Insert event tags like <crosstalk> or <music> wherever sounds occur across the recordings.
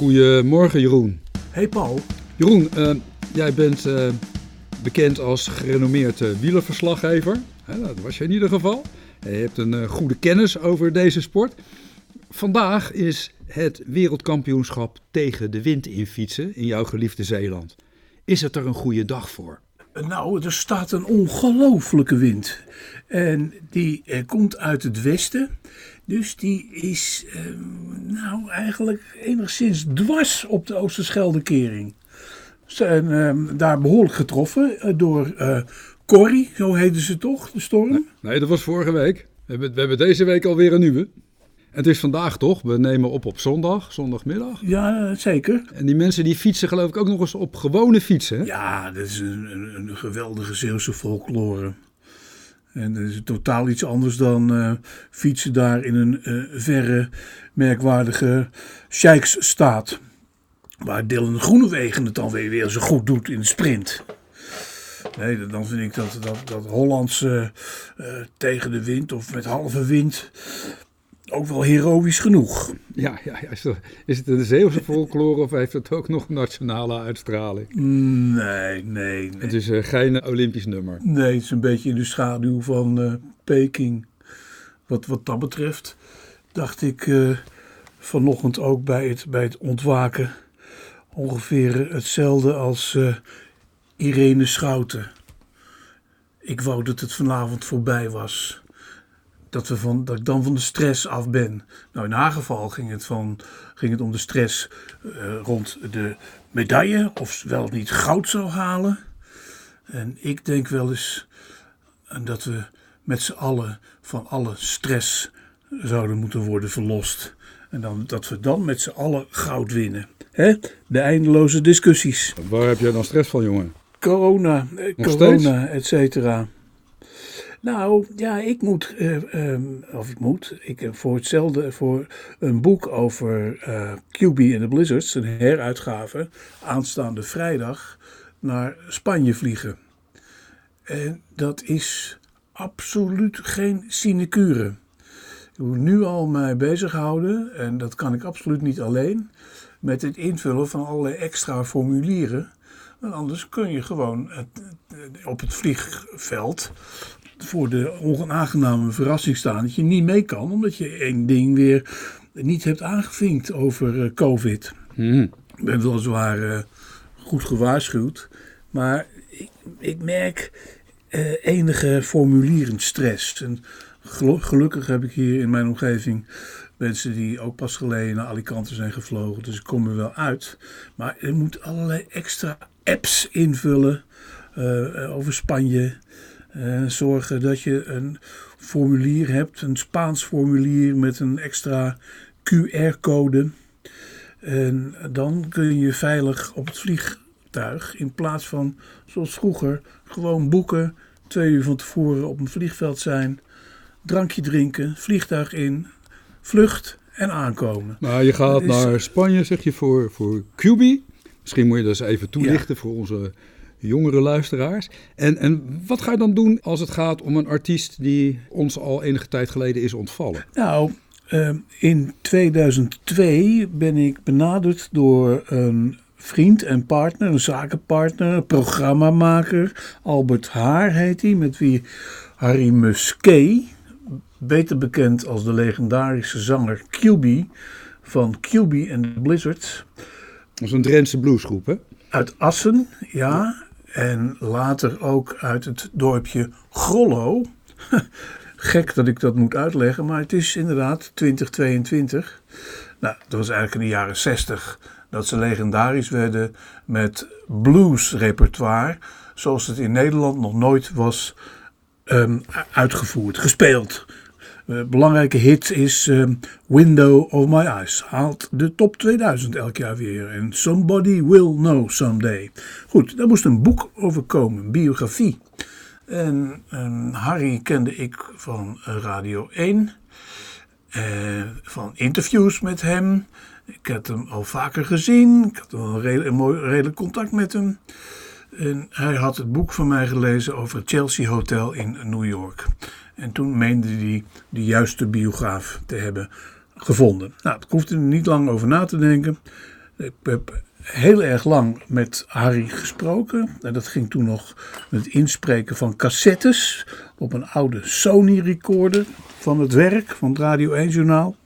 Goedemorgen Jeroen. Hey Paul. Jeroen, uh, jij bent uh, bekend als gerenommeerd uh, wielerverslaggever. dat was je in ieder geval. Je hebt een goede kennis over deze sport. Vandaag is het wereldkampioenschap tegen de wind in fietsen in jouw geliefde Zeeland. Is het er een goede dag voor? Nou, er staat een ongelofelijke wind. En die eh, komt uit het westen. Dus die is eh, nou eigenlijk enigszins dwars op de Oosterscheldekering. Ze zijn eh, daar behoorlijk getroffen eh, door uh, Corrie, zo heette ze toch, de storm? Nee, dat was vorige week. We hebben, we hebben deze week alweer een nieuwe. Het is vandaag toch? We nemen op op zondag, zondagmiddag. Ja, zeker. En die mensen die fietsen geloof ik ook nog eens op gewone fietsen. Hè? Ja, dat is een, een, een geweldige Zeeuwse folklore. En dat is totaal iets anders dan uh, fietsen daar in een uh, verre, merkwaardige Sheiksstaat. Waar Dylan Groenewegen het dan weer, weer zo goed doet in de sprint. Nee, dan vind ik dat, dat, dat Hollandse uh, tegen de wind of met halve wind ook wel heroïs genoeg. Ja, ja, ja. Is, is het een Zeeuwse folklore of heeft het ook nog nationale uitstraling? Nee, nee. nee. Het is uh, geen Olympisch nummer. Nee, het is een beetje in de schaduw van uh, Peking. Wat, wat dat betreft dacht ik uh, vanochtend ook bij het, bij het ontwaken ongeveer hetzelfde als Irene Schouten. Ik wou dat het vanavond voorbij was dat, we van, dat ik dan van de stress af ben. Nou, in haar geval ging het, van, ging het om de stress uh, rond de medaille, of wel niet goud zou halen. En ik denk wel eens dat we met z'n allen van alle stress zouden moeten worden verlost. En dan, dat we dan met z'n allen goud winnen. Hè? De eindeloze discussies. Waar heb jij dan stress van, jongen? Corona, eh, corona, et cetera. Nou, ja, ik moet, uh, um, of ik moet, ik heb voor hetzelfde, voor een boek over uh, QB en de Blizzards, een heruitgave, aanstaande vrijdag naar Spanje vliegen. En dat is absoluut geen sinecure. Ik moet nu al mij bezighouden, en dat kan ik absoluut niet alleen, met het invullen van allerlei extra formulieren. Want anders kun je gewoon op het vliegveld voor de onaangename verrassing staan dat je niet mee kan, omdat je één ding weer niet hebt aangevinkt over uh, COVID. Hmm. Ik ben weliswaar uh, goed gewaarschuwd, maar ik, ik merk uh, enige formulierend stress. En gelukkig heb ik hier in mijn omgeving mensen die ook pas geleden naar Alicante zijn gevlogen, dus ik kom er wel uit. Maar je moet allerlei extra apps invullen over Spanje. Uh, zorgen dat je een formulier hebt, een Spaans formulier met een extra QR-code. En dan kun je veilig op het vliegtuig, in plaats van zoals vroeger, gewoon boeken, twee uur van tevoren op een vliegveld zijn, drankje drinken, vliegtuig in, vlucht en aankomen. Maar je gaat naar Spanje, zeg je, voor, voor QB. Misschien moet je dat eens even toelichten voor onze jongere luisteraars. En, en wat ga je dan doen als het gaat om een artiest die ons al enige tijd geleden is ontvallen? Nou, uh, in 2002 ben ik benaderd door een vriend en partner, een zakenpartner, een programmamaker. Albert Haar heet hij, met wie Harry Musquet, beter bekend als de legendarische zanger QB van QB en de Blizzards. Dat is een Drentse bluesgroep, hè? Uit Assen, ja. En later ook uit het dorpje Grollo. <laughs> Gek dat ik dat moet uitleggen, maar het is inderdaad 2022. Nou, dat was eigenlijk in de jaren 60 dat ze legendarisch werden met bluesrepertoire, zoals het in Nederland nog nooit was um, uitgevoerd, gespeeld. Uh, belangrijke hit is uh, Window of My Eyes. Haalt de top 2000 elk jaar weer. En Somebody Will Know Someday. Goed, daar moest een boek over komen, een biografie. En um, Harry kende ik van Radio 1. Uh, van interviews met hem. Ik had hem al vaker gezien. Ik had wel een, redelijk, mooi, redelijk contact met hem. En hij had het boek van mij gelezen over het Chelsea Hotel in New York. En toen meende hij de juiste biograaf te hebben gevonden. Nou, ik hoefde er niet lang over na te denken. Ik heb heel erg lang met Harry gesproken. En dat ging toen nog met het inspreken van cassettes op een oude Sony recorder van het werk van het Radio 1 Journaal.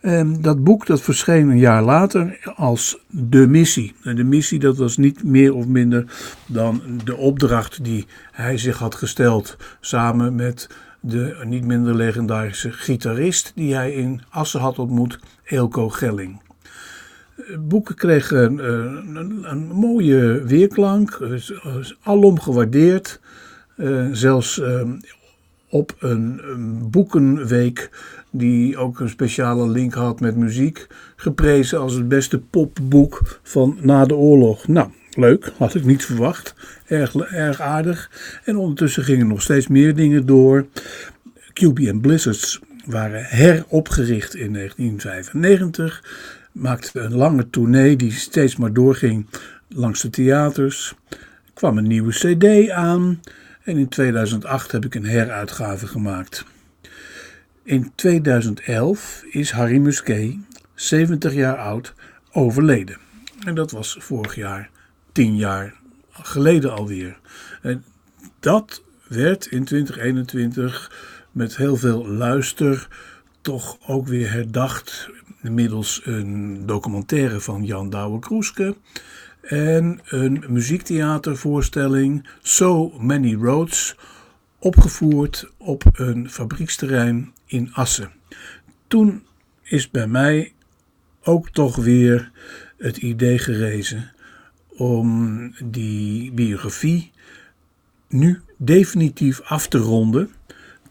En dat boek dat verscheen een jaar later als De Missie. En de missie dat was niet meer of minder dan de opdracht die hij zich had gesteld samen met de niet minder legendarische gitarist die hij in Assen had ontmoet, Eelco Gelling. Boeken kregen een, een, een mooie weerklank, alom gewaardeerd. Uh, zelfs uh, op een, een, boekenweek, die ook een speciale link had met muziek, geprezen als het beste popboek van na de oorlog. Nou, leuk, had ik niet verwacht. Erg, erg aardig. En ondertussen gingen nog steeds meer dingen door. QB en Blizzards waren heropgericht in 1995 maakte een lange tournee die steeds maar doorging langs de theaters. Er kwam een nieuwe CD aan en in 2008 heb ik een heruitgave gemaakt. In 2011 is Harry Musquet, 70 jaar oud, overleden. En dat was vorig jaar 10 jaar geleden alweer. En dat werd in 2021 met heel veel luister toch ook weer herdacht middels een documentaire van Jan Douwe-Kroeske en een muziektheatervoorstelling So Many Roads, opgevoerd op een fabrieksterrein in Assen. Toen is bij mij ook toch weer het idee gerezen om die biografie nu definitief af te ronden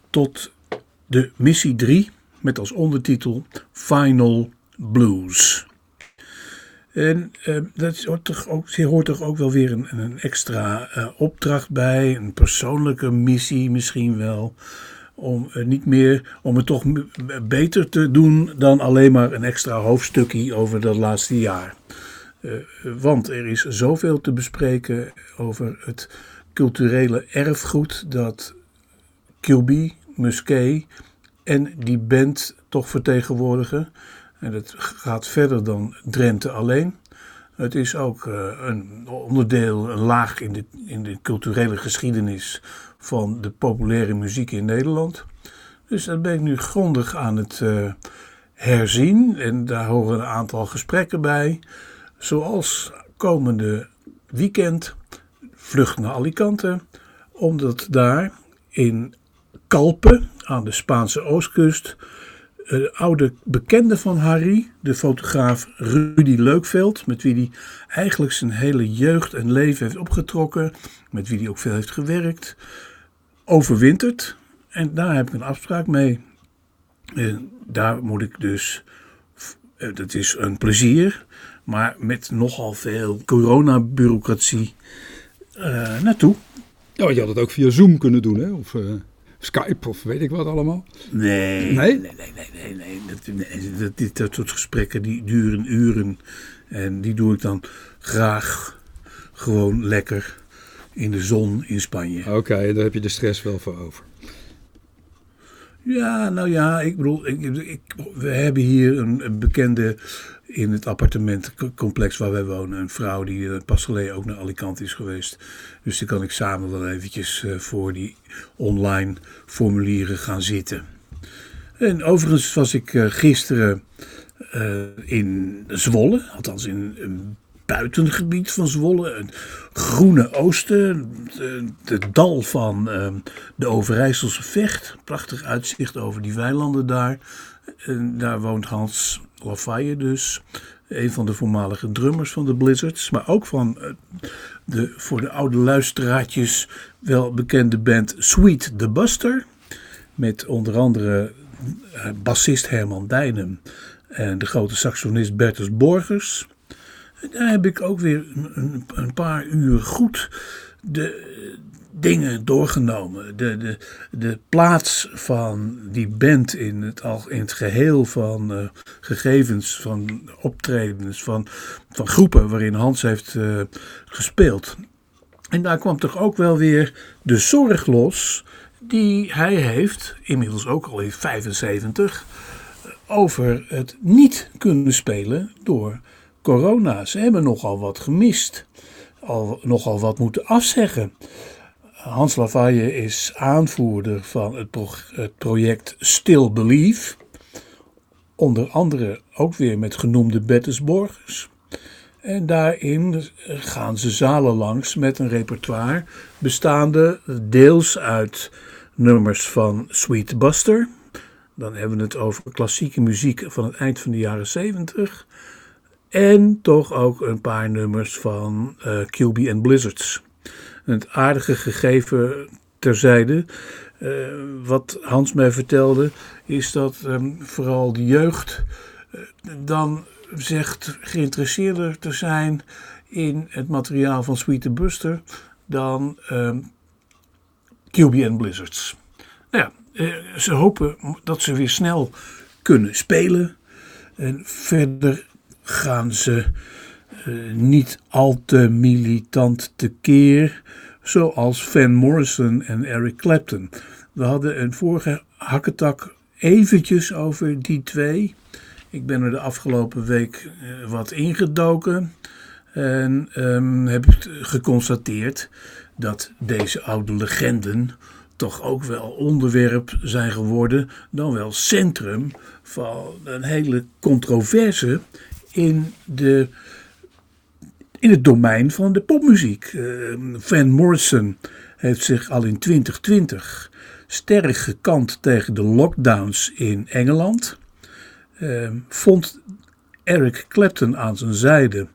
tot de missie 3 met als ondertitel Final Blues. En uh, dat hoort toch, ook, hoort toch ook wel weer een, een extra uh, opdracht bij, een persoonlijke missie misschien wel. Om, uh, niet meer, om het toch beter te doen dan alleen maar een extra hoofdstukje over dat laatste jaar. Want er is zoveel te bespreken over het culturele erfgoed dat Kilby, Musquet en die band toch vertegenwoordigen. En dat gaat verder dan Drenthe alleen. Het is ook uh, een onderdeel, een laag in de, in de culturele geschiedenis van de populaire muziek in Nederland. Dus dat ben ik nu grondig aan het herzien. En daar horen een aantal gesprekken bij. Zoals komende weekend vlucht naar Alicante. Omdat daar in Kalpen aan de Spaanse oostkust. Een oude bekende van Harry, de fotograaf Rudy Leukveld, met wie hij eigenlijk zijn hele jeugd en leven heeft opgetrokken, met wie hij ook veel heeft gewerkt, overwintert. En daar heb ik een afspraak mee. En daar moet ik dus, eh, dat is een plezier, maar met nogal veel coronabureaucratie uh, naartoe. Ja, je had het ook via Zoom kunnen doen, hè? Of, uh... Skype of weet ik wat allemaal? Nee, nee, nee, nee, nee. nee, Dat, dat, dit, dat soort gesprekken die duren uren. En die doe ik dan graag gewoon lekker in de zon in Spanje. Oké, okay, daar heb je de stress wel voor over. Ja, nou ja, ik bedoel, ik, ik, we hebben hier een, een, bekende in het appartementcomplex waar wij wonen. Een vrouw die uh, pas geleden ook naar Alicante is geweest. Dus die kan ik samen wel eventjes uh, voor die online formulieren gaan zitten. En overigens was ik uh, gisteren in Zwolle, althans in een buitengebied van Zwolle. Het groene oosten, het dal van de Overijsselse Vecht. Prachtig uitzicht over die weilanden daar. En daar woont Hans Lafayette dus. Een van de voormalige drummers van de Blizzards. Maar ook van eh, de voor de oude luisteraartjes wel bekende band Sweet the Buster. Met onder andere uh, bassist Herman Dijnen en de grote saxonist Bertus Borgers. En daar heb ik ook weer een, een paar uur goed de, dingen doorgenomen. De, de, de plaats van die band in het, al, in het geheel van uh, gegevens, van optredens, van, van groepen waarin Hans heeft uh, gespeeld. En daar kwam toch ook wel weer de zorg los die hij heeft, inmiddels ook al in 75, over het niet kunnen spelen door corona. Ze hebben nogal wat gemist. Al, nogal wat moeten afzeggen. Hans Lavalle is aanvoerder van het, project Still Believe. Onder andere ook weer met genoemde Bettesborgers. En daarin gaan ze zalen langs met een repertoire bestaande deels uit nummers van Sweet Buster. Dan hebben we het over klassieke muziek van het eind van de jaren 70. En toch ook een paar nummers van uh, QB and Blizzards. Het aardige gegeven terzijde, uh, wat Hans mij vertelde, is dat um, vooral de jeugd uh, dan zegt geïnteresseerder te zijn in het materiaal van Sweet Buster dan um, QB and Blizzards. Nou ja, ze hopen dat ze weer snel kunnen spelen. En verder gaan ze uh, niet al te militant tekeer, zoals Van Morrison en Eric Clapton. We hadden een vorige hakketak eventjes over die twee. Ik ben er de afgelopen week uh, wat ingedoken en um, heb geconstateerd dat deze oude legenden toch ook wel onderwerp zijn geworden, dan wel centrum van een hele controverse in, de, in het domein van de popmuziek. Uh, Van Morrison heeft zich al in 2020 sterk gekant tegen de lockdowns in Engeland. Uh, vond Eric Clapton aan zijn zijde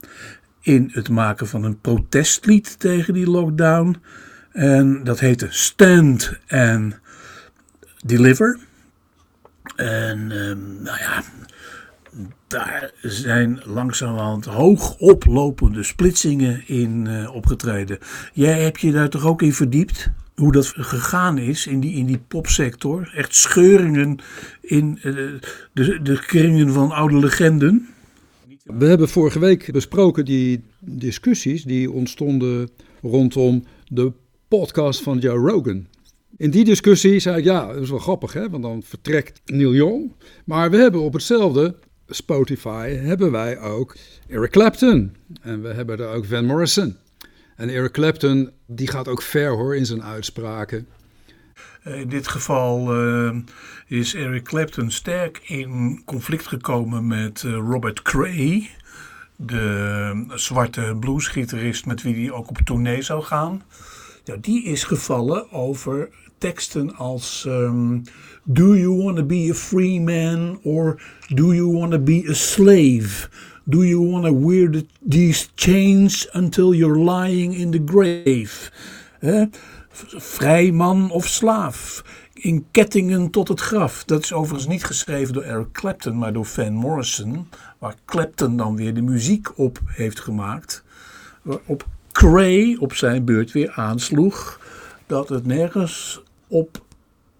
in het maken van een protestlied tegen die lockdown. En dat heette Stand and Deliver. En um, nou ja, daar zijn langzamerhand hoogoplopende splitsingen in uh, opgetreden. Jij hebt je daar toch ook in verdiept? Hoe dat gegaan is in die, in die popsector? Echt scheuringen in uh, de, de kringen van oude legenden? We hebben vorige week besproken die discussies die ontstonden rondom de podcast van Joe Rogan. In die discussie zei ik, ja, dat is wel grappig, hè? want dan vertrekt Neil Young. Maar we hebben op hetzelfde Spotify hebben wij ook Eric Clapton. En we hebben er ook Van Morrison. En Eric Clapton, die gaat ook ver hoor in zijn uitspraken. In dit geval uh, is Eric Clapton sterk in conflict gekomen met uh, Robert Cray, de zwarte bluesgitarist met wie hij ook op tournee zou gaan. Ja, die is gevallen over teksten als um, Do you want to be a free man or do you want to be a slave? Do you want to wear the, these chains until you're lying in the grave? Eh? Vrij man of slaaf? In kettingen tot het graf. Dat is overigens niet geschreven door Eric Clapton, maar door Van Morrison. Waar Clapton dan weer de muziek op heeft gemaakt. Waarop Cray op zijn beurt weer aansloeg dat het nergens op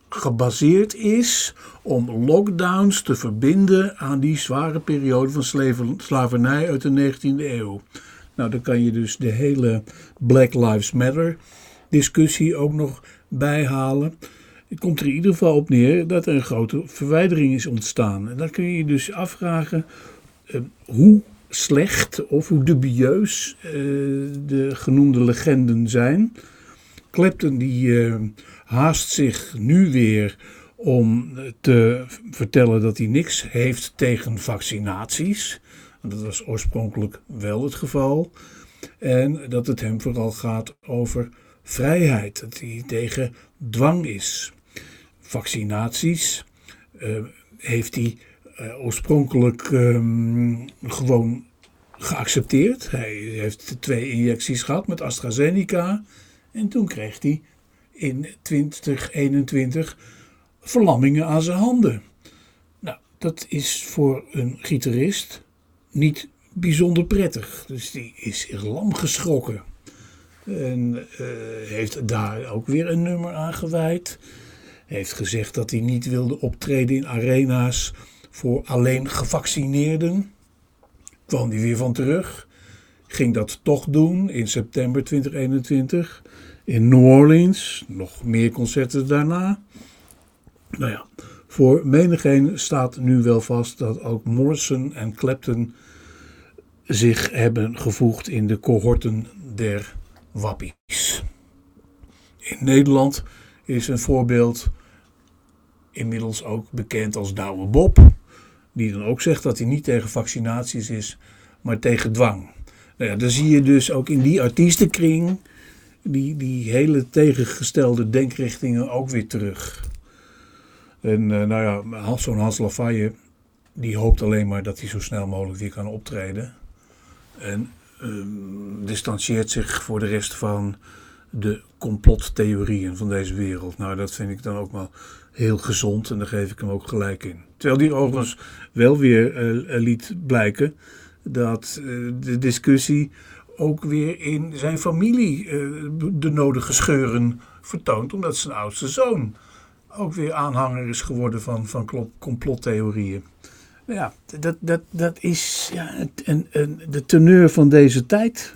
gebaseerd is om lockdowns te verbinden aan die zware periode van slavernij uit de 19e eeuw. Nou, dan kan je dus de hele Black Lives Matter discussie ook nog bijhalen. Het komt er in ieder geval op neer dat er een grote verwijdering is ontstaan. En dan kun je je dus afvragen uh, hoe slecht of hoe dubieus uh, de genoemde legenden zijn. Clapton die uh, haast zich nu weer om te vertellen dat hij niks heeft tegen vaccinaties. Dat was oorspronkelijk wel het geval. En dat het hem vooral gaat over vrijheid, dat hij tegen dwang is. Vaccinaties uh, heeft hij uh, oorspronkelijk um, gewoon geaccepteerd. Hij heeft twee injecties gehad met AstraZeneca. En toen kreeg hij in 2021 verlammingen aan zijn handen. Nou, dat is voor een gitarist niet bijzonder prettig. Dus die is lam geschrokken. En uh, heeft daar ook weer een nummer aan gewijd. Heeft gezegd dat hij niet wilde optreden in arena's voor alleen gevaccineerden. Kwam hij weer van terug. Ging dat toch doen in september 2021 in New Orleans. Nog meer concerten daarna. Nou ja, voor menigeen staat nu wel vast dat ook Morrison en Clapton zich hebben gevoegd in de cohorten der wappies. In Nederland is een voorbeeld inmiddels ook bekend als Douwe Bob. Die dan ook zegt dat hij niet tegen vaccinaties is, maar tegen dwang. Nou ja, dan zie je dus ook in die artiestenkring die, die hele tegengestelde denkrichtingen ook weer terug. En uh, nou ja, zo'n Hans Lafaye, die hoopt alleen maar dat hij zo snel mogelijk weer kan optreden. En uh, distancieert zich voor de rest van de complottheorieën van deze wereld. Nou, dat vind ik dan ook wel heel gezond en daar geef ik hem ook gelijk in. Terwijl die overigens wel weer uh, liet blijken dat uh, de discussie ook weer in zijn familie uh, de nodige scheuren vertoont, omdat zijn oudste zoon ook weer aanhanger is geworden van, van complottheorieën. Ja, dat, dat, dat is ja, een, een, de teneur van deze tijd.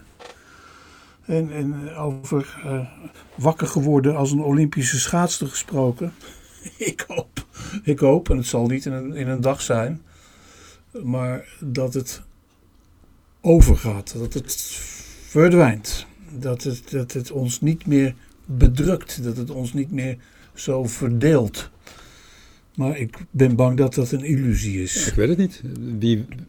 En, en over uh, wakker geworden als een Olympische schaatster gesproken. <laughs> ik hoop, ik hoop, en het zal niet in een, in een dag zijn, maar dat het overgaat, dat het verdwijnt. Dat het, dat het ons niet meer bedrukt, dat het ons niet meer zo verdeelt. Maar ik ben bang dat dat een illusie is. ik weet het niet.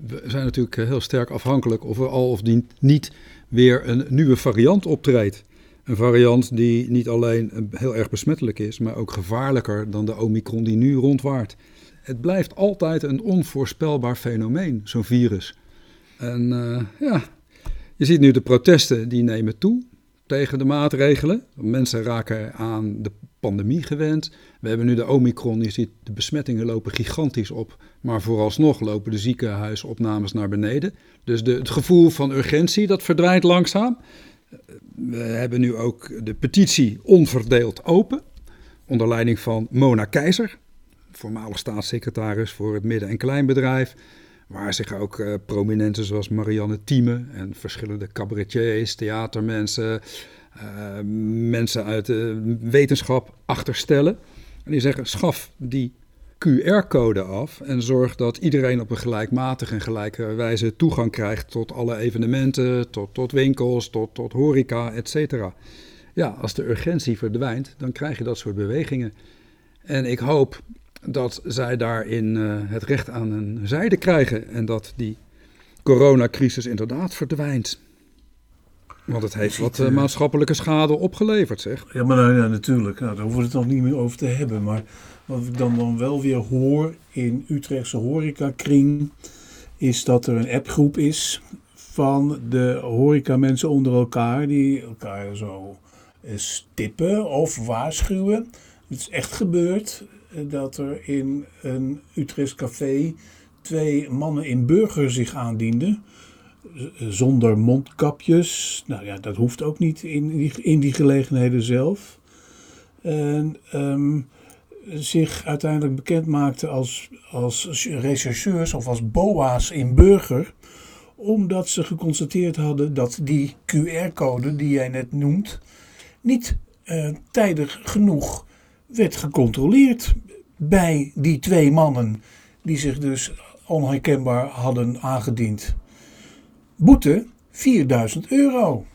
We zijn natuurlijk heel sterk afhankelijk of er al of niet weer een nieuwe variant optreedt. Een variant die niet alleen heel erg besmettelijk is, maar ook gevaarlijker dan de Omicron die nu rondwaart. Het blijft altijd een onvoorspelbaar fenomeen, zo'n virus. En uh, ja, je ziet nu de protesten die nemen toe tegen de maatregelen. Mensen raken aan de pandemie gewend. We hebben nu de Omicron, je ziet de besmettingen lopen gigantisch op. Maar vooralsnog lopen de ziekenhuisopnames naar beneden. Dus de, het gevoel van urgentie, dat verdwijnt langzaam. We hebben nu ook de petitie onverdeeld open. Onder leiding van Mona Keizer, voormalig staatssecretaris voor het midden- en kleinbedrijf. Waar zich ook uh, prominenten zoals Marianne Thieme en verschillende cabaretiers, theatermensen, uh, mensen uit de wetenschap achterstellen. En die zeggen: schaf die QR-code af en zorg dat iedereen op een gelijkmatige en gelijke wijze toegang krijgt tot alle evenementen, tot, tot winkels, tot, tot horeca, etc. Ja, als de urgentie verdwijnt, dan krijg je dat soort bewegingen. En ik hoop dat zij daarin uh, het recht aan een zijde krijgen en dat die coronacrisis inderdaad verdwijnt. Want het heeft wat uh, maatschappelijke schade opgeleverd, zeg. Ja, maar nou, ja, natuurlijk. Nou, daar hoeven we het nog niet meer over te hebben. Maar wat ik dan, dan wel weer hoor in Utrechtse horecakring... is dat er een appgroep is van de horecamensen onder elkaar... die elkaar zo stippen of waarschuwen. Het is echt gebeurd dat er in een Utrecht café twee mannen in burger zich aandienden. Zonder mondkapjes. Nou ja, dat hoeft ook niet in die, in die gelegenheden zelf. En ehm, zich uiteindelijk bekend maakten als, als rechercheurs of als BOA's in burger. Omdat ze geconstateerd hadden dat die QR-code die jij net noemt niet uh, tijdig genoeg werd gecontroleerd bij die twee mannen die zich dus onherkenbaar hadden aangediend. Boete 4000 euro.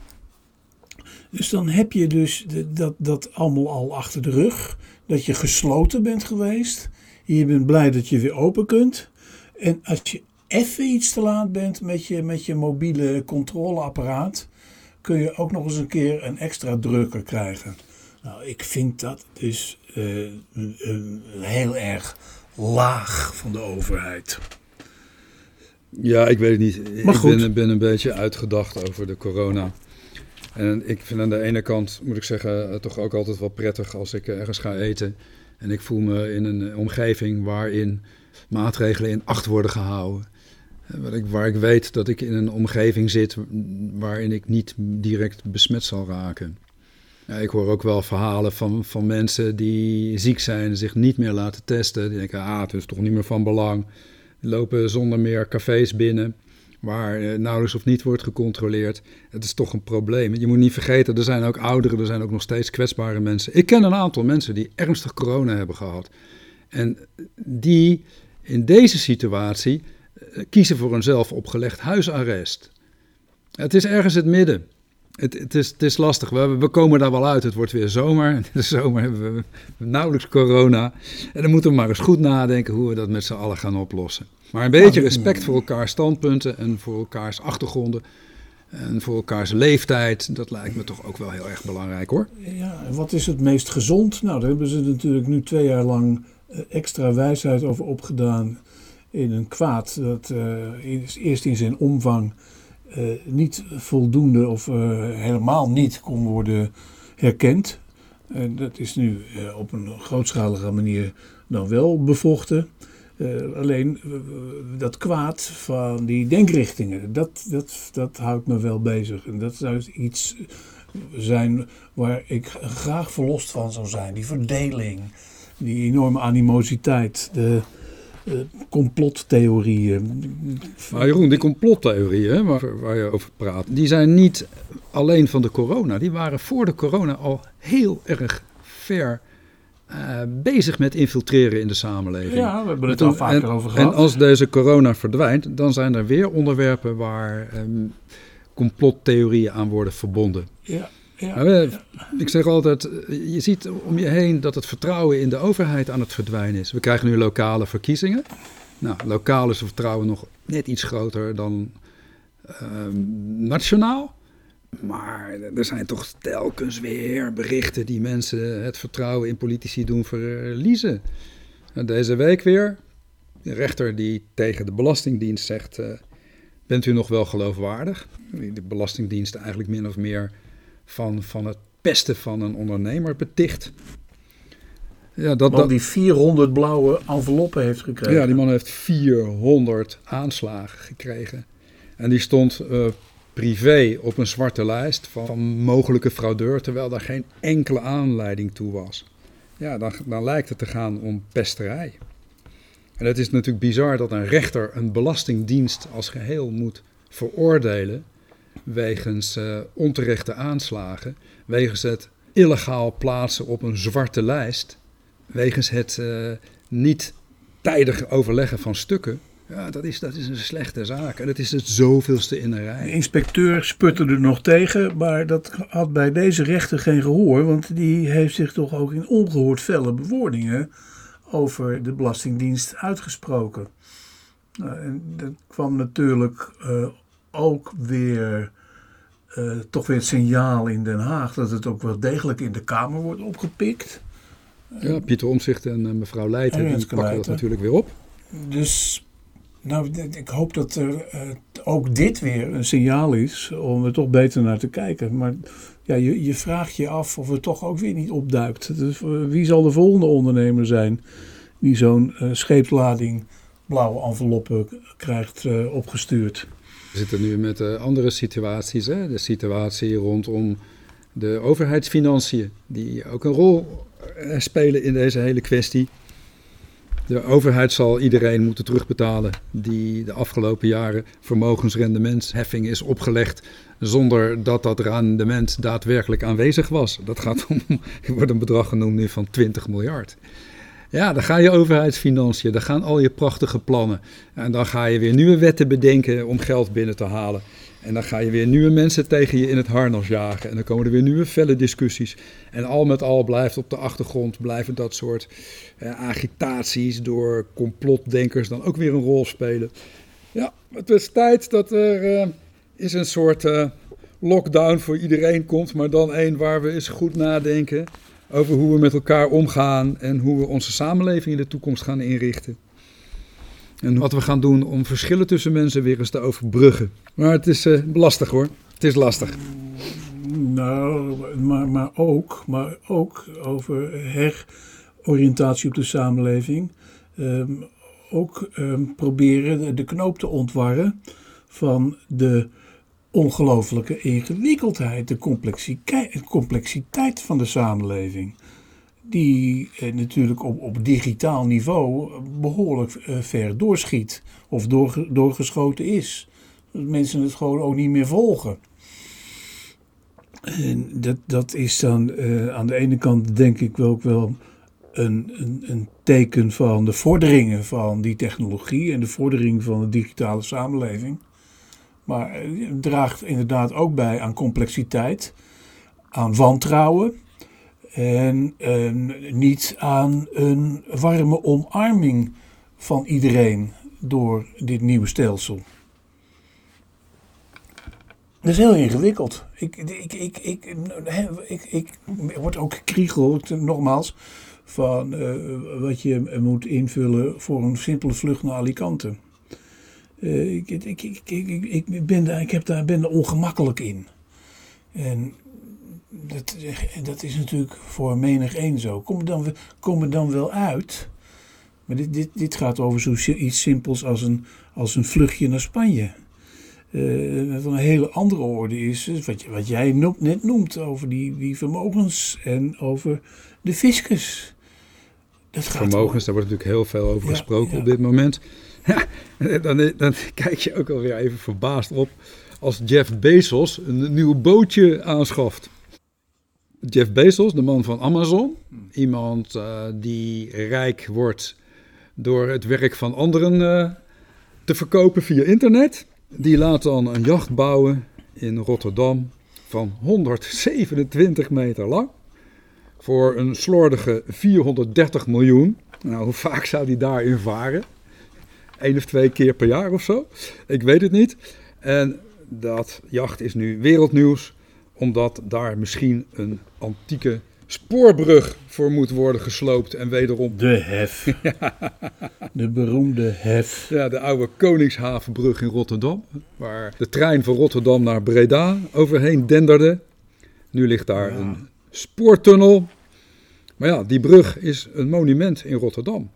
Dus dan heb je dus dat, dat allemaal al achter de rug. Dat je gesloten bent geweest. Je bent blij dat je weer open kunt. En als je even iets te laat bent met je, met je mobiele controleapparaat, kun je ook nog eens een keer een extra drukker krijgen. Nou, ik vind dat dus uh, heel erg laag van de overheid. Ja, ik weet het niet. Maar ik goed. Ben, ben, een beetje uitgedacht over de corona. En ik vind aan de ene kant, moet ik zeggen, het toch ook altijd wel prettig als ik ergens ga eten. En ik voel me in een omgeving waarin maatregelen in acht worden gehouden. Waar ik, waar ik weet dat ik in een omgeving zit waarin ik niet direct besmet zal raken. Ja, ik hoor ook wel verhalen van, van mensen die ziek zijn en zich niet meer laten testen. Die denken, ah, het is toch niet meer van belang. Lopen zonder meer cafés binnen waar eh, nauwelijks of niet wordt gecontroleerd. Het is toch een probleem. Je moet niet vergeten, er zijn ook ouderen, er zijn ook nog steeds kwetsbare mensen. Ik ken een aantal mensen die ernstig corona hebben gehad. En die in deze situatie eh, kiezen voor een zelf opgelegd huisarrest. Het is ergens het midden. Het, het, is, het is lastig. We, we komen daar wel uit. Het wordt weer zomer. In <laughs> de zomer hebben we nauwelijks corona. En dan moeten we maar eens goed nadenken hoe we dat met z'n allen gaan oplossen. Maar een beetje respect voor elkaars standpunten en voor elkaars achtergronden. En voor elkaars leeftijd, dat lijkt me toch ook wel heel erg belangrijk hoor. Ja, en wat is het meest gezond? Nou, daar hebben ze natuurlijk nu twee jaar lang eh, extra wijsheid over opgedaan in een kwaad dat uh, eerst in zijn omvang niet voldoende of helemaal niet kon worden herkend. dat is nu op een grootschalige manier dan wel bevochten. Alleen dat kwaad van die denkrichtingen, dat, dat, dat houdt me wel bezig. En dat zou iets zijn waar ik graag verlost van zou zijn. Die verdeling, die enorme animositeit, de uh, complottheorieën. Maar Jeroen, die complottheorieën waar, waar je over praat, die zijn niet alleen van de corona. Die waren voor de corona al heel erg ver uh, bezig met infiltreren in de samenleving. Ja, we hebben het al vaker en, over gehad. En als deze corona verdwijnt, dan zijn er weer onderwerpen waar um, complottheorieën aan worden verbonden. Ja, ja, nou, ja, Ik zeg altijd, eh, je ziet om je heen dat het vertrouwen in de overheid aan het verdwijnen is. We krijgen nu lokale verkiezingen. Nou, lokaal is het vertrouwen nog net iets groter dan uh, nationaal. Maar er zijn toch telkens weer berichten die mensen het vertrouwen in politici doen verliezen. Deze week weer. De rechter die tegen de Belastingdienst zegt: uh, Bent u nog wel geloofwaardig? De Belastingdienst eigenlijk min of meer van, van het pesten van een ondernemer beticht. Ja, dat, dat die 400 blauwe enveloppen heeft gekregen. Ja, die man heeft 400 aanslagen gekregen. En die stond uh, privé op een zwarte lijst van mogelijke fraudeur, terwijl daar geen enkele aanleiding toe was. Ja, dan, dan lijkt het te gaan om pesterij. En het is natuurlijk bizar dat een rechter een belastingdienst als geheel moet veroordelen wegens uh, onterechte aanslagen, wegens het illegaal plaatsen op een zwarte lijst, wegens het uh, niet tijdig overleggen van stukken. Ja, dat is, dat is een slechte zaak. En dat is het zoveelste in een rij. De inspecteur sputte er nog tegen, maar dat had bij deze rechter geen gehoor. Want die heeft zich toch ook in ongehoord felle bewoordingen over de Belastingdienst uitgesproken. Nou, en dat kwam natuurlijk uh, ook weer, uh, toch weer het signaal in Den Haag dat het ook wel degelijk in de Kamer wordt opgepikt. Ja, Pieter Omzicht en uh, mevrouw Leijten, die pakken dat natuurlijk weer op. Dus nou, ik hoop dat er uh, ook dit weer een signaal is om er toch beter naar te kijken. Maar ja, je, je vraagt je af of het toch ook weer niet opduikt. Dus, uh, wie zal de volgende ondernemer zijn die zo'n uh, scheepslading blauwe enveloppen krijgt opgestuurd? We zitten nu met andere situaties. Hè? De situatie rondom de overheidsfinanciën, die ook een rol spelen in deze hele kwestie. De overheid zal iedereen moeten terugbetalen die de afgelopen jaren vermogensrendementsheffing is opgelegd zonder dat dat rendement daadwerkelijk aanwezig was. Dat gaat om, <laughs> wordt een bedrag genoemd nu van 20 miljard. Ja, dan ga je overheidsfinanciën, dan gaan al je prachtige plannen. En dan ga je weer nieuwe wetten bedenken om geld binnen te halen. En dan ga je weer nieuwe mensen tegen je in het harnas jagen. En dan komen er weer nieuwe felle discussies. En al met al blijft op de achtergrond blijven dat soort eh, agitaties door complotdenkers dan ook weer een rol spelen. Ja, het is tijd dat er uh, is een soort uh, lockdown voor iedereen komt. Maar dan één waar we eens goed nadenken over hoe we met elkaar omgaan. En hoe we onze samenleving in de toekomst gaan inrichten. En wat we gaan doen om verschillen tussen mensen weer eens te overbruggen. Maar het is uh, lastig hoor. Het is lastig. Nou, maar, maar, ook, maar ook over heroriëntatie op de samenleving. Um, ook um, proberen de knoop te ontwarren van de ongelooflijke ingewikkeldheid, de complexiteit van de samenleving die eh, natuurlijk op, op digitaal niveau behoorlijk eh, ver doorschiet of door, doorgeschoten is. Dat mensen het gewoon ook niet meer volgen. En dat, dat is dan aan de ene kant denk ik ook wel een, een, een, teken van de vorderingen van die technologie en de vordering van de digitale samenleving. Maar het draagt inderdaad ook bij aan complexiteit, aan wantrouwen en eh, niet aan een warme omarming van iedereen door dit nieuwe stelsel. Dat is heel ingewikkeld. Ik, ik, ik, ik, ik, ik, word ook kriegel, nogmaals, van uh, wat je moet invullen voor een simpele vlucht naar Alicante. Uh, ik, ik, ik, ik, ik, ben daar, ik heb daar, ben er ongemakkelijk in. En dat, dat is natuurlijk voor menig één zo. Kom er dan, kom er dan wel uit. Maar dit, dit, dit gaat over zoiets simpels als een, als een vluchtje naar Spanje. Uh, van een hele andere orde is wat, wat jij net noemt over die, die vermogens en over de fiscus. Dat gaat vermogens, daar wordt natuurlijk heel veel over gesproken op dit moment. <laughs> Dan, dan kijk je ook alweer even verbaasd op als Jeff Bezos een nieuw bootje aanschaft. Jeff Bezos, de man van Amazon, iemand uh, die rijk wordt door het werk van anderen uh, te verkopen via internet. Die laat dan een jacht bouwen in Rotterdam van 127 meter lang. Voor een slordige 430 miljoen. Nou, hoe vaak zou die daarin varen? Eén of twee keer per jaar of zo? Ik weet het niet. En dat jacht is nu wereldnieuws, omdat daar misschien een antieke spoorbrug voor moet worden gesloopt en wederom... De hef. <laughs> De beroemde hef. Ja, de oude Koningshavenbrug in Rotterdam, waar de trein van Rotterdam naar Breda overheen denderde. Nu ligt daar een spoortunnel. Maar ja, die brug is een monument in Rotterdam.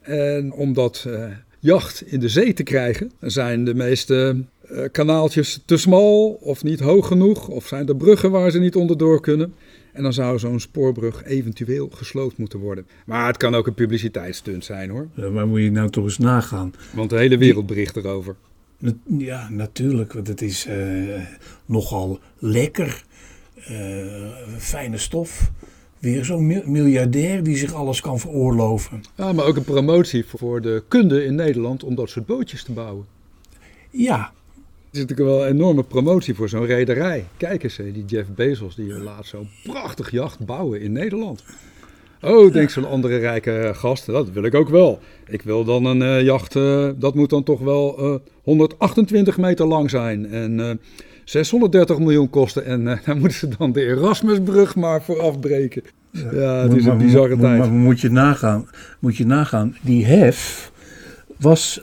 En omdat uh, jacht in de zee te krijgen, zijn de meeste uh, kanaaltjes te smal of niet hoog genoeg, of zijn er bruggen waar ze niet onderdoor kunnen. En dan zou zo'n spoorbrug eventueel gesloopt moeten worden. Maar het kan ook een publiciteitsstunt zijn hoor. Ja, maar moet je nou toch eens nagaan? Want de hele wereld bericht erover. Ja, natuurlijk. Want het is uh, nogal lekker. Uh, fijne stof. Weer zo'n miljardair die zich alles kan veroorloven. Ja, maar ook een promotie voor de kunde in Nederland om dat soort bootjes te bouwen. Ja, is natuurlijk wel een enorme promotie voor zo'n rederij. Kijk eens, die Jeff Bezos, die laat zo'n prachtig jacht bouwen in Nederland. Oh, denkt zo'n andere rijke gast, dat wil ik ook wel. Ik wil dan een uh, jacht, uh, dat moet dan toch wel uh, 128 meter lang zijn en 630 miljoen kosten. En <laughs> daar moeten ze dan de Erasmusbrug maar voor afbreken. Ja, ja het is een bizarre tijd. Maar moet je nagaan, moet je nagaan, die hef was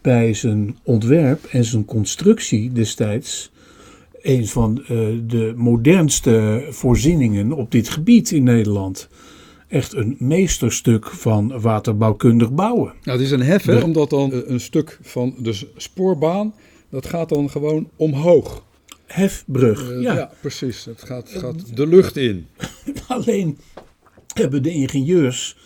bij zijn ontwerp en zijn constructie destijds een van uh, de modernste voorzieningen op dit gebied in Nederland. Echt een meesterstuk van waterbouwkundig bouwen. Nou, het is een hef, hè, omdat dan eh, een stuk van de spoorbaan, dat gaat dan gewoon omhoog. Hefbrug, uh, ja. ja. precies. Het gaat, gaat de lucht in. <laughs> Alleen hebben de ingenieurs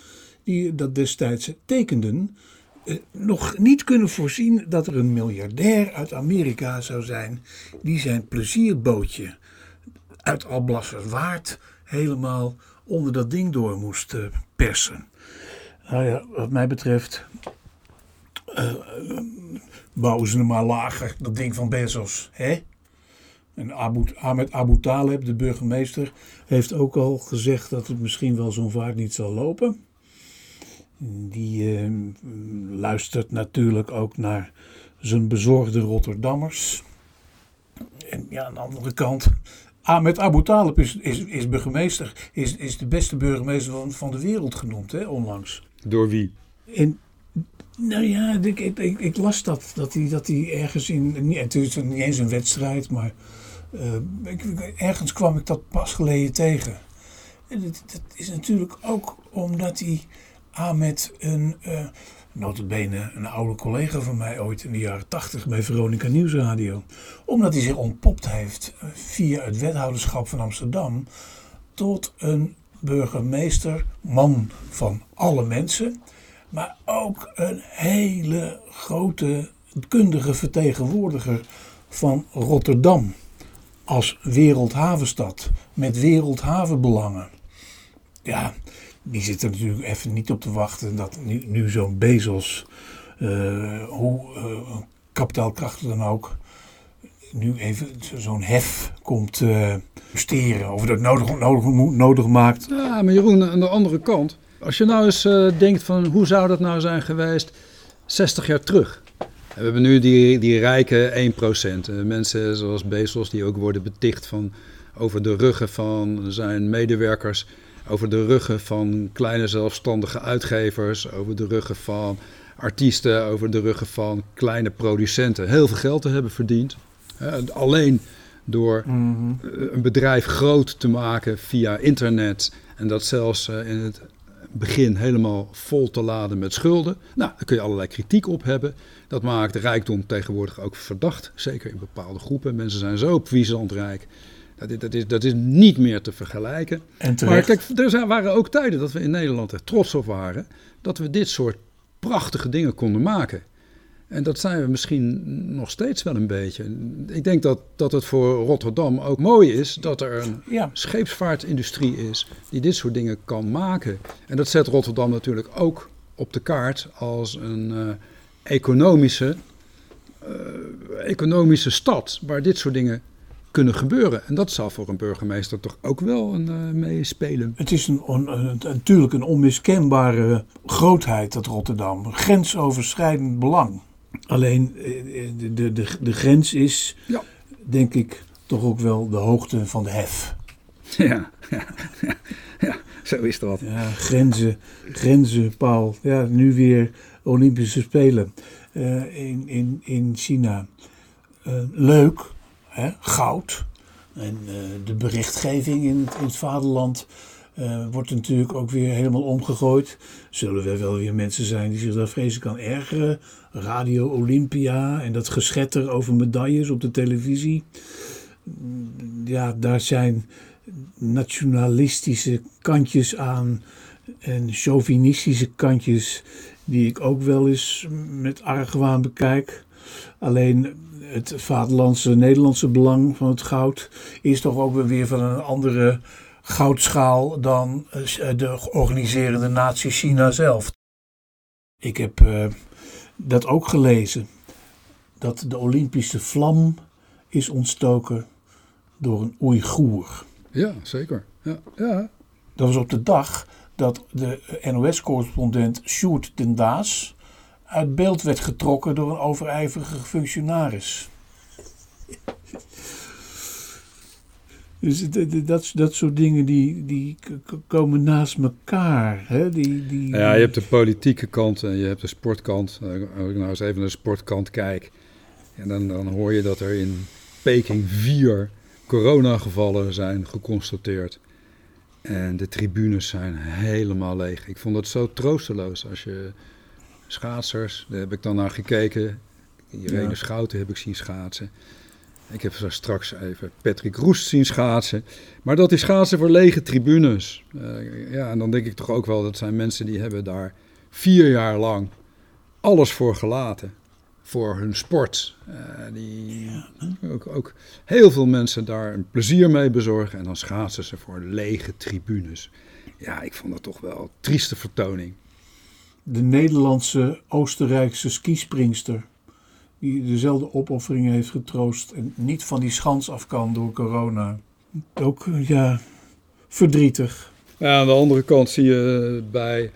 die dat destijds tekenden, eh, nog niet kunnen voorzien dat er een miljardair uit Amerika zou zijn die zijn plezierbootje uit Alblasserwaard helemaal onder dat ding door moest uh, persen. Nou ja, wat mij betreft uh, bouwen ze hem maar lager, dat ding van Bezos. Hè? En Abu, Ahmed Abu Taleb, de burgemeester, heeft ook al gezegd dat het misschien wel zo'n vaart niet zal lopen. Die uh, luistert natuurlijk ook naar zijn bezorgde Rotterdammers. En ja, aan de andere kant, Ahmed Abu Talib is, is, is burgemeester, is, is de beste burgemeester van, van de wereld genoemd, hè, onlangs. Door wie? En, nou ja, ik, ik, ik, las dat, dat hij, dat hij ergens in, het is niet eens een wedstrijd, maar ik, ergens kwam ik dat pas geleden tegen. En dat, dat is natuurlijk ook omdat hij Ahmed een, uh, notabene een oude collega van mij ooit in de jaren tachtig bij Veronica Nieuwsradio. Omdat hij zich ontpopt heeft eh, via het wethouderschap van Amsterdam tot een burgemeester, man van alle mensen. Maar ook een hele grote kundige vertegenwoordiger van Rotterdam als wereldhavenstad met wereldhavenbelangen. Ja, die zitten natuurlijk even niet op te wachten dat nu, nu zo'n Bezos, uh, hoe uh, kapitaalkrachtig dan ook, nu even zo'n hef komt uh, steren. Of dat nodig, nodig, nodig maakt. Ja, maar Jeroen, aan de andere kant. Als je nou eens denkt van hoe zou dat nou zijn geweest 60 jaar terug. We hebben nu die, die rijke 1%. Mensen zoals Bezos die ook worden beticht van over de ruggen van zijn medewerkers, over de ruggen van kleine zelfstandige uitgevers, over de ruggen van artiesten, over de ruggen van kleine producenten heel veel geld te hebben verdiend. alleen door mhm. een bedrijf groot te maken via internet en dat zelfs eh, in het begin helemaal vol te laden met schulden. Nou, daar kun je allerlei kritiek op hebben. Dat maakt rijkdom tegenwoordig ook verdacht, zeker in bepaalde groepen. Mensen zijn zo puissant rijk. Dat is, dat, is, dat is niet meer te vergelijken. maar kijk, er zijn, waren ook tijden dat we in Nederland er trots op waren dat we dit soort prachtige dingen konden maken. En dat zijn we misschien nog steeds wel een beetje. Ik denk dat, dat het voor Rotterdam ook mooi is dat er een ja. scheepsvaartindustrie is die dit soort dingen kan maken. En dat zet Rotterdam natuurlijk ook op de kaart als een uh, economische, uh, economische stad waar dit soort dingen kunnen gebeuren. En dat zal voor een burgemeester toch ook wel een, uh, meespelen. Het is een, een, natuurlijk een onmiskenbare grootheid, dat Rotterdam. Grensoverschrijdend belang. Alleen eh, de, de, de, de grens is, ja. denk ik, toch ook wel de hoogte van de hef. Ja, ja, ja, zo is dat. Ja, grenzen, grenzen, Paul. Ja, nu weer Olympische Spelen uh, in, in, in China. Uh, leuk, hè? goud. En uh, de berichtgeving in in het vaderland uh, wordt natuurlijk ook weer helemaal omgegooid. Zullen er wel weer mensen zijn die zich daar vreselijk kan ergeren. Radio Olympia en dat geschetter over medailles op de televisie. Ja, daar zijn nationalistische kantjes aan en chauvinistische kantjes die ik ook wel eens met argwaan bekijk. Alleen het vaderlandse Nederlandse belang van het goud is toch ook weer van een andere goudschaal dan eh, de organiserende natie China zelf. Ik heb uh, dat ook gelezen. Dat de Olympische vlam is ontstoken door een Oeigoer. Ja, zeker. Ja, ja. Dat was op de dag dat de NOS-correspondent Sjoerd den Daas uit beeld werd getrokken door een overijverige functionaris. Dus dat, dat soort dingen die, die komen naast elkaar. Hè? Die, die, ja, je hebt de politieke kant en je hebt de sportkant. Als ik nou eens even naar de sportkant kijk. En dan, dan hoor je dat er in Peking vier coronagevallen zijn geconstateerd. En de tribunes zijn helemaal leeg. Ik vond dat zo troosteloos als je schaatsers, daar heb ik dan naar gekeken. Irene ja. Schouten heb ik zien schaatsen. Ik heb straks even Patrick Roest zien schaatsen. Maar dat is schaatsen voor lege tribunes. Uh, ja, en dan denk ik toch ook wel, dat zijn mensen die hebben daar vier jaar lang alles voor gelaten. Voor hun sport. Uh, die ook, ook, heel veel mensen daar een plezier mee bezorgen. En dan schaatsen ze voor lege tribunes. Ja, ik vond dat toch wel een trieste vertoning. De Nederlandse Oostenrijkse skispringster die dezelfde opofferingen heeft getroost en niet van die schans af kan door corona. Ook, ja, verdrietig. Ja, aan de andere kant zie je bij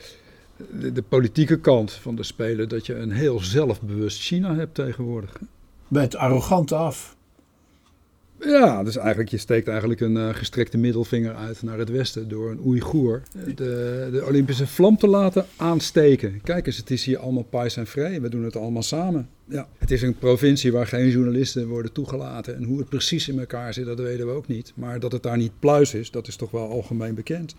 de, politieke kant van de Spelen dat je een heel zelfbewust China hebt tegenwoordig. Bij het arrogante af. Ja, dus eigenlijk, je steekt eigenlijk een uh, gestrekte middelvinger uit naar het westen door een Oeigoer de, de Olympische vlam te laten aansteken. Kijk eens, het is hier allemaal pais en vrij. We doen het allemaal samen. Ja. Het is een provincie waar geen journalisten worden toegelaten. En hoe het precies in elkaar zit, dat weten we ook niet. Maar dat het daar niet pluis is, dat is toch wel algemeen bekend.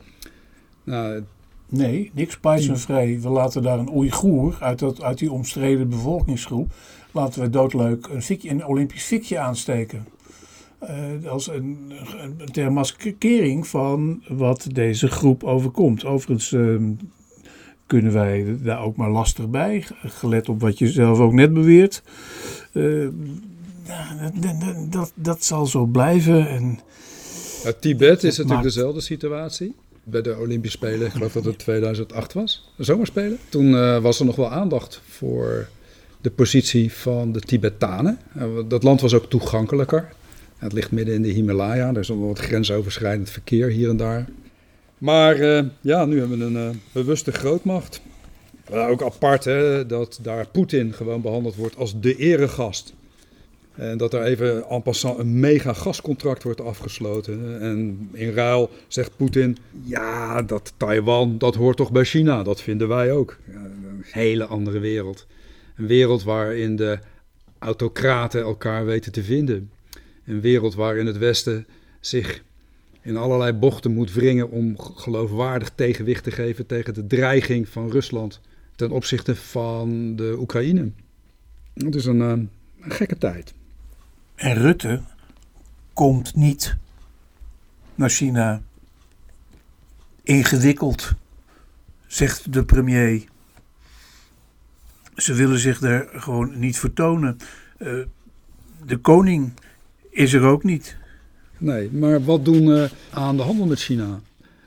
Nou, nee, niks pais en vrij. We laten daar een Oeigoer uit, dat, uit die omstreden bevolkingsgroep... laten we doodleuk een, fikje, een Olympisch fikje aansteken. Uh, als een, een ter maskering van wat deze groep overkomt. Overigens uh, kunnen wij daar ook maar lastig bij, gelet op wat je zelf ook net beweert. Uh, dat, dat, dat, zal zo blijven. En, ja, Tibet is natuurlijk dezelfde situatie. Bij de Olympische Spelen, ik geloof dat het 2008 was, de zomerspelen. Toen was er nog wel aandacht voor de positie van de Tibetanen. Eh, dat land was ook toegankelijker. Het ligt midden in de Himalaya, is nog wat grensoverschrijdend verkeer hier en daar. Maar eh, ja, nu hebben we een uh, bewuste grootmacht. ook apart hè, dat daar Poetin gewoon behandeld wordt als de eregast. En dat er even en passant een mega gascontract wordt afgesloten. En in ruil zegt Poetin: ja, dat Taiwan, dat hoort toch bij China. Dat vinden wij ook. Een hele andere wereld. Een wereld waarin de autocraten elkaar weten te vinden. Een wereld waarin het Westen zich in allerlei bochten moet wringen om geloofwaardig tegenwicht te geven tegen de dreiging van Rusland ten opzichte van de Oekraïne. Het is een, eh, een gekke tijd. En Rutte komt niet naar China. Ingewikkeld, zegt de premier. Ze willen zich daar gewoon niet vertonen. Uh, de koning is er ook niet. Nee, maar wat doen we aan de handel met China?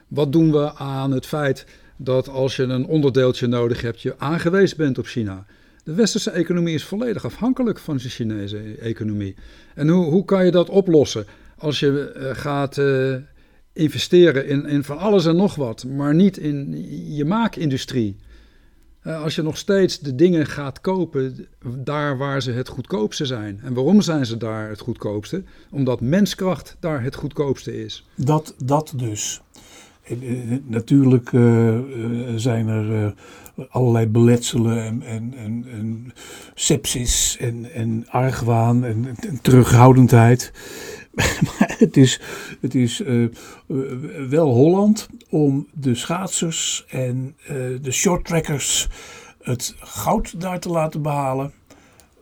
Wat doen we aan het feit dat als je een onderdeeltje nodig hebt, je aangewezen bent op China? De westerse economie is volledig afhankelijk van de Chinese economie. En hoe, hoe kan je dat oplossen als je uh, gaat uh, investeren in, in van alles en nog wat, maar niet in je maakindustrie? Uh, als je nog steeds de dingen gaat kopen daar waar ze het goedkoopste zijn. En waarom zijn ze daar het goedkoopste? Omdat menskracht daar het goedkoopste is. Dat, dat dus. Natuurlijk zijn er allerlei beletselen en, en, en, en sepsis en, en argwaan en terughoudendheid. <laughs> maar het is, het is uh, wel Holland om de schaatsers en uh, de shorttrackers het goud daar te laten behalen.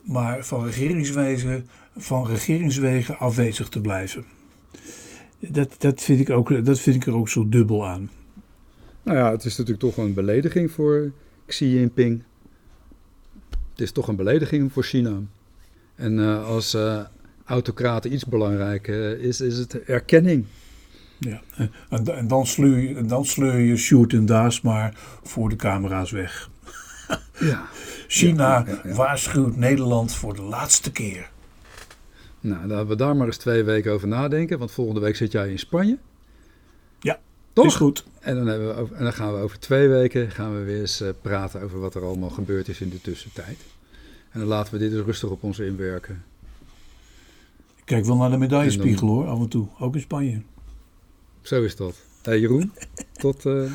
Maar van regeringswegen, van regeringswegen afwezig te blijven. Dat, dat, vind ik ook, dat vind ik er ook zo dubbel aan. Nou ja, het is natuurlijk toch een belediging voor Xi Jinping. Het is toch een belediging voor China. En als autocraten iets belangrijk uh, is, is het erkenning. Ja, en, en, dan, sleur je, dan sleur je shoot en daas maar voor de camera's weg. <laughs> ja. China ja, ja, waarschuwt Nederland voor de laatste keer. Nou, laten we daar maar eens twee weken over nadenken. Want volgende week zit jij in Spanje. Toch? Is goed. En dan, hebben we over, en dan gaan we over twee weken gaan we weer eens uh, praten over wat er allemaal gebeurd is in de tussentijd. En dan laten we dit dus rustig op ons inwerken. Kijk wel naar de medaillespiegel hoor, af en toe. Ook in Spanje. Zo is dat. Hey Jeroen, <laughs> tot uh,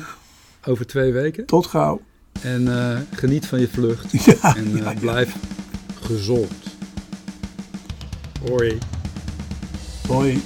over twee weken. Tot gauw. En uh, geniet van je vlucht. <laughs> Ja, en ja, blijf ja. gezond. Hoi. Hoi.